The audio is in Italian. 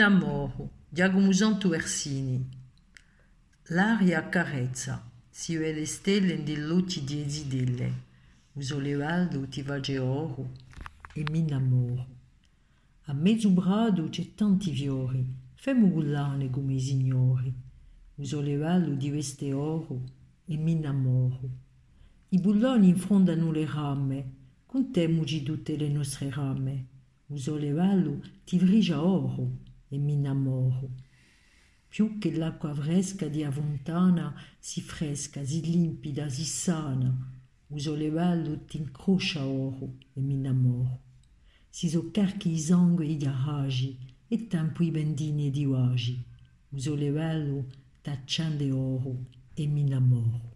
Innamoro, Giacomo Santo Versini. L'aria accarezza, si vede stelle di luci di zidelle. Uso levaldo ti vage oro e mi innamoro. A mezzo brado c'è tanti fiori, femmo gullane come i signori. Uso levaldo di veste oro e mi innamoro. I bulloni infondano le rame, contemmoci tutte le nostre rame. Uso levaldo ti vrigia oro e mi innamoro. Più che l'acqua fresca di Avontana, si fresca, si limpida, si sana, uso le vallo ti incrocia oro e mi innamoro. Si so carchi i sangue e i garagi, e tempo i bendini di wagi, uso le vallo tacciande oro e mi innamoro.